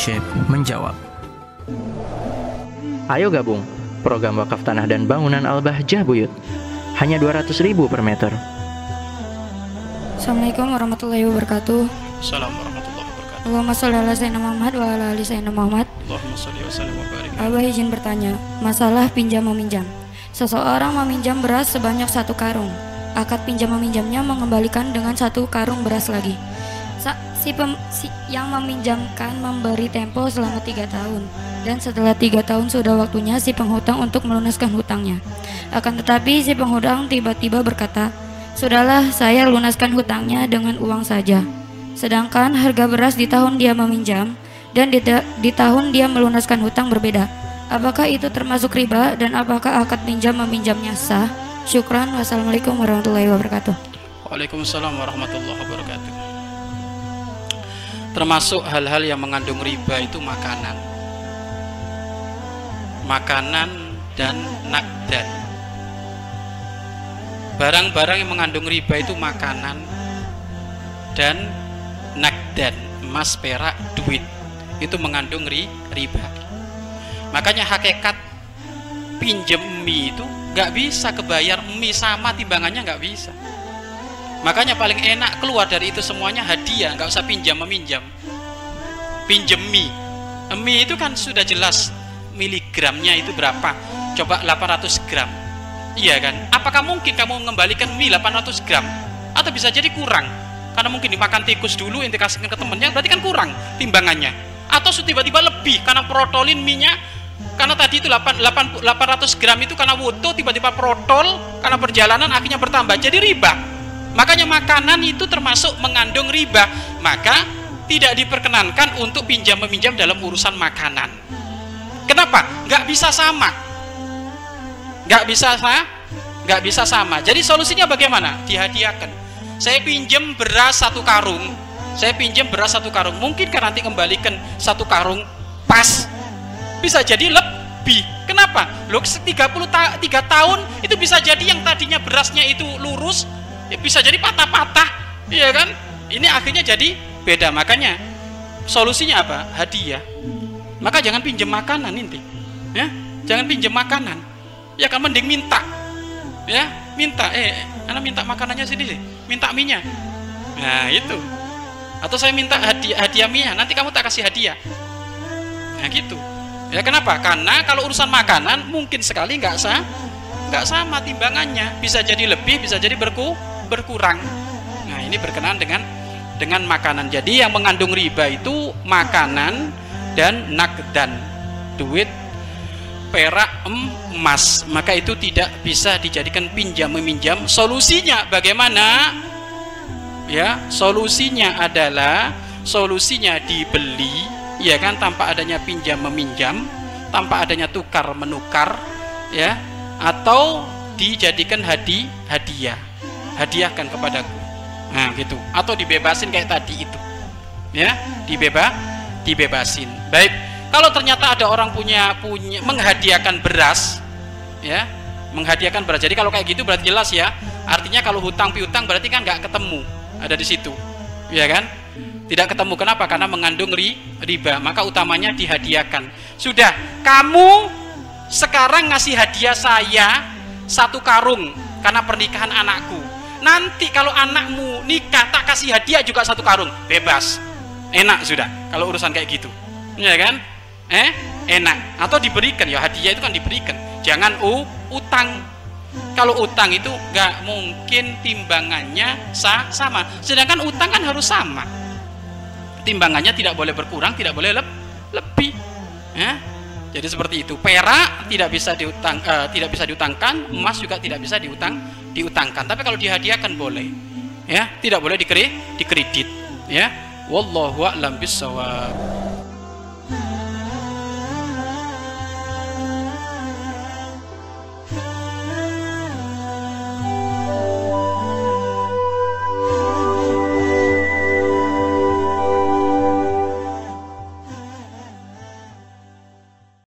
Syekh menjawab. Ayo gabung program wakaf tanah dan bangunan Al-Bahjah Buyut. Hanya 200 ribu per meter. Assalamualaikum warahmatullahi wabarakatuh. Assalamualaikum warahmatullahi wabarakatuh. Allahumma sholli ala sayyidina Muhammad wa ala ali sayyidina Muhammad. Allahumma sholli wa sallim wa barik. Abah izin bertanya, masalah pinjam meminjam. Seseorang meminjam beras sebanyak satu karung. Akad pinjam meminjamnya mengembalikan dengan satu karung beras lagi. Sa- si, pem- si yang meminjamkan memberi tempo selama tiga tahun dan setelah tiga tahun sudah waktunya si penghutang untuk melunaskan hutangnya. Akan tetapi si penghutang tiba-tiba berkata, Sudahlah saya lunaskan hutangnya dengan uang saja. Sedangkan harga beras di tahun dia meminjam dan di, di tahun dia melunaskan hutang berbeda. Apakah itu termasuk riba dan apakah akad pinjam meminjamnya sah? Syukran. Wassalamualaikum warahmatullahi wabarakatuh. Waalaikumsalam warahmatullahi wabarakatuh. Termasuk hal-hal yang mengandung riba itu makanan. Makanan dan nakdan. Barang-barang yang mengandung riba itu makanan dan nakdan, emas, perak, duit. Itu mengandung ri, riba. Makanya hakikat pinjem mie itu nggak bisa kebayar mie sama timbangannya nggak bisa makanya paling enak keluar dari itu semuanya hadiah nggak usah pinjam meminjam. Pinjem mie. Mie itu kan sudah jelas miligramnya itu berapa. Coba 800 gram. Iya kan? Apakah mungkin kamu mengembalikan mie 800 gram? Atau bisa jadi kurang? Karena mungkin dimakan tikus dulu dikasihkan ke temennya berarti kan kurang timbangannya. Atau tiba-tiba lebih karena protolin minyak karena tadi itu 8, 8, 800 gram itu karena wuto tiba-tiba protol karena perjalanan akhirnya bertambah jadi riba makanya makanan itu termasuk mengandung riba. Maka tidak diperkenankan untuk pinjam meminjam dalam urusan makanan. Kenapa? Nggak bisa sama. Nggak bisa sama nggak bisa sama. Jadi solusinya bagaimana? Dihadiahkan. Saya pinjam beras satu karung. Saya pinjam beras satu karung. Mungkin kan nanti kembalikan satu karung pas? Bisa jadi lebih. Kenapa? Lo 30 ta 3 tahun itu bisa jadi yang tadinya berasnya itu lurus ya bisa jadi patah-patah iya kan? Ini akhirnya jadi beda. Makanya solusinya apa? Hadiah. Maka jangan pinjam makanan inti. Ya jangan pinjam makanan. Ya kan mending minta. Ya minta. Eh anak minta makanannya sendiri. Minta minyak. Nah itu. Atau saya minta hadiah hadiah minyak. Nanti kamu tak kasih hadiah. Nah gitu. Ya kenapa? Karena kalau urusan makanan mungkin sekali nggak sah nggak sama timbangannya. Bisa jadi lebih bisa jadi berku berkurang. Nah ini berkenaan dengan dengan makanan. Jadi yang mengandung riba itu makanan dan nakdan duit perak emas. Maka itu tidak bisa dijadikan pinjam meminjam. Solusinya bagaimana? Ya solusinya adalah solusinya dibeli ya kan? Tanpa adanya pinjam meminjam. Tanpa adanya tukar menukar ya? Atau dijadikan hadi hadiah hadiahkan kepadaku nah gitu. Atau dibebasin kayak tadi itu. Ya dibeba dibebasin. Baik. Kalau ternyata ada orang punya punya menghadiahkan beras ya menghadiahkan beras. Jadi kalau kayak gitu berarti jelas ya. Artinya kalau hutang piutang berarti kan nggak ketemu. Ada di situ. Ya kan? Tidak ketemu. Kenapa? Karena mengandung ri, riba. Maka utamanya dihadiahkan. Sudah. Kamu sekarang ngasih hadiah saya satu karung karena pernikahan anakku nanti kalau anakmu nikah tak kasih hadiah juga satu karung. Bebas. Enak sudah kalau urusan kayak gitu. Ya kan? Eh? Enak. Atau diberikan ya hadiah itu kan diberikan. Jangan u utang. Kalau utang itu nggak mungkin timbangannya sa sama. Sedangkan utang kan harus sama. Timbangannya tidak boleh berkurang tidak boleh leb lebih. Ya jadi seperti itu. Perak tidak bisa diutang uh, tidak bisa diutangkan emas juga tidak bisa diutang diutangkan. Tapi kalau dihadiahkan boleh ya. Tidak boleh dikredit dikredit ya. Wallahu a'lam bissawab